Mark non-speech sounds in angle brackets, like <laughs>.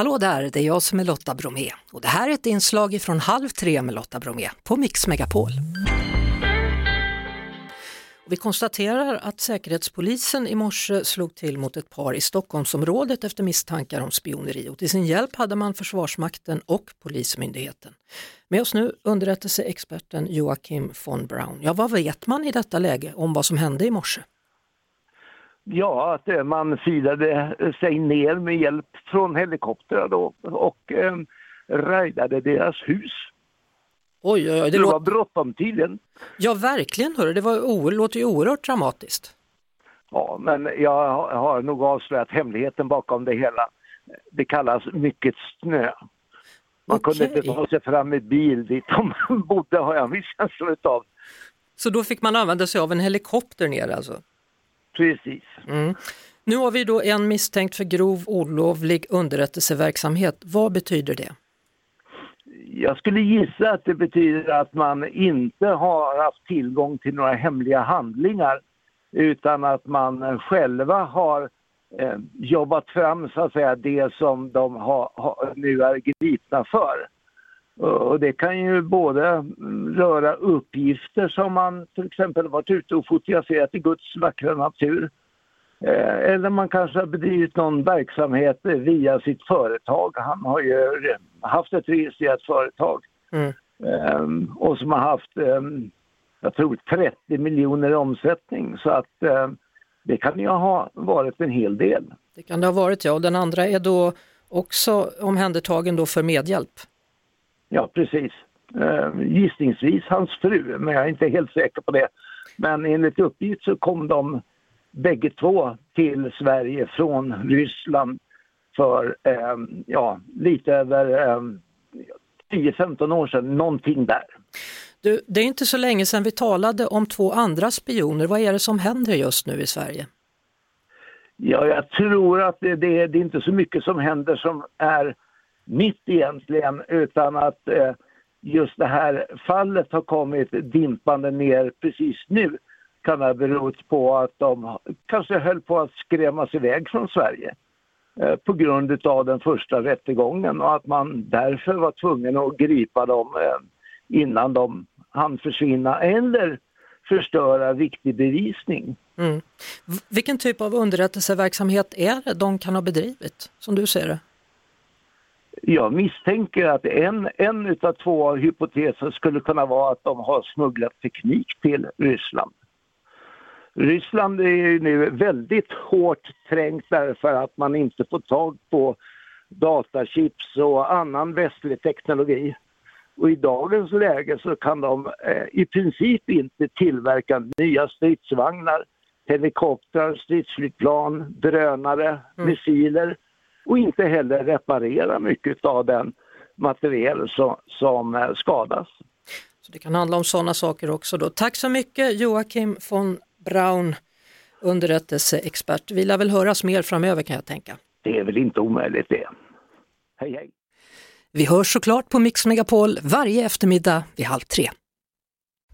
Hallå där, det är jag som är Lotta Bromé och det här är ett inslag från Halv tre med Lotta Bromé på Mix Megapol. Vi konstaterar att Säkerhetspolisen i morse slog till mot ett par i Stockholmsområdet efter misstankar om spioneri och till sin hjälp hade man Försvarsmakten och Polismyndigheten. Med oss nu underrättelseexperten Joakim von Braun. Ja, vad vet man i detta läge om vad som hände i morse? Ja, att eh, man firade sig ner med hjälp från helikoptrar då och eh, rajdade deras hus. Oj, oj, oj. Det, det var bråttom tydligen. Ja, verkligen. Hörru. Det var, låter ju oerhört dramatiskt. Ja, men jag har nog avslöjat hemligheten bakom det hela. Det kallas mycket snö. Man okay. kunde inte ta sig fram med bil dit de <laughs> bodde har jag en viss känsla av. Så då fick man använda sig av en helikopter ner alltså? Precis. Mm. Nu har vi då en misstänkt för grov olovlig underrättelseverksamhet. Vad betyder det? Jag skulle gissa att det betyder att man inte har haft tillgång till några hemliga handlingar utan att man själva har eh, jobbat fram så att säga det som de har, har, nu är gripna för. Och det kan ju både röra uppgifter som man till exempel varit ute och fotograferat i Guds vackra natur. Eh, eller man kanske har bedrivit någon verksamhet via sitt företag. Han har ju haft ett registrerat företag. Mm. Um, och som har haft, um, jag tror 30 miljoner i omsättning. Så att um, det kan ju ha varit en hel del. Det kan det ha varit ja, och den andra är då också omhändertagen då för medhjälp? Ja, precis. Uh, gissningsvis hans fru, men jag är inte helt säker på det. Men enligt uppgift så kom de bägge två till Sverige från Ryssland för eh, ja, lite över eh, 10-15 år sedan, någonting där. Du, det är inte så länge sedan vi talade om två andra spioner. Vad är det som händer just nu i Sverige? Ja, jag tror att det, det, det är inte så mycket som händer som är mitt egentligen utan att eh, just det här fallet har kommit dimpande ner precis nu kan ha berott på att de kanske höll på att skrämmas iväg från Sverige eh, på grund av den första rättegången och att man därför var tvungen att gripa dem eh, innan de hann försvinna eller förstöra viktig bevisning. Mm. Vilken typ av underrättelseverksamhet är det de kan ha bedrivit, som du ser det? Jag misstänker att en, en av två hypoteser skulle kunna vara att de har smugglat teknik till Ryssland. Ryssland är ju nu väldigt hårt trängt därför att man inte får tag på datachips och annan västlig teknologi. Och i dagens läge så kan de eh, i princip inte tillverka nya stridsvagnar, helikoptrar, stridsflygplan, drönare, mm. missiler och inte heller reparera mycket av den materiel som, som eh, skadas. Så Det kan handla om sådana saker också. Då. Tack så mycket Joakim von Braun, underrättelseexpert. Vi lär väl höras mer framöver kan jag tänka. Det är väl inte omöjligt det. Hej hej! Vi hörs såklart på Mix Megapol varje eftermiddag vid halv tre.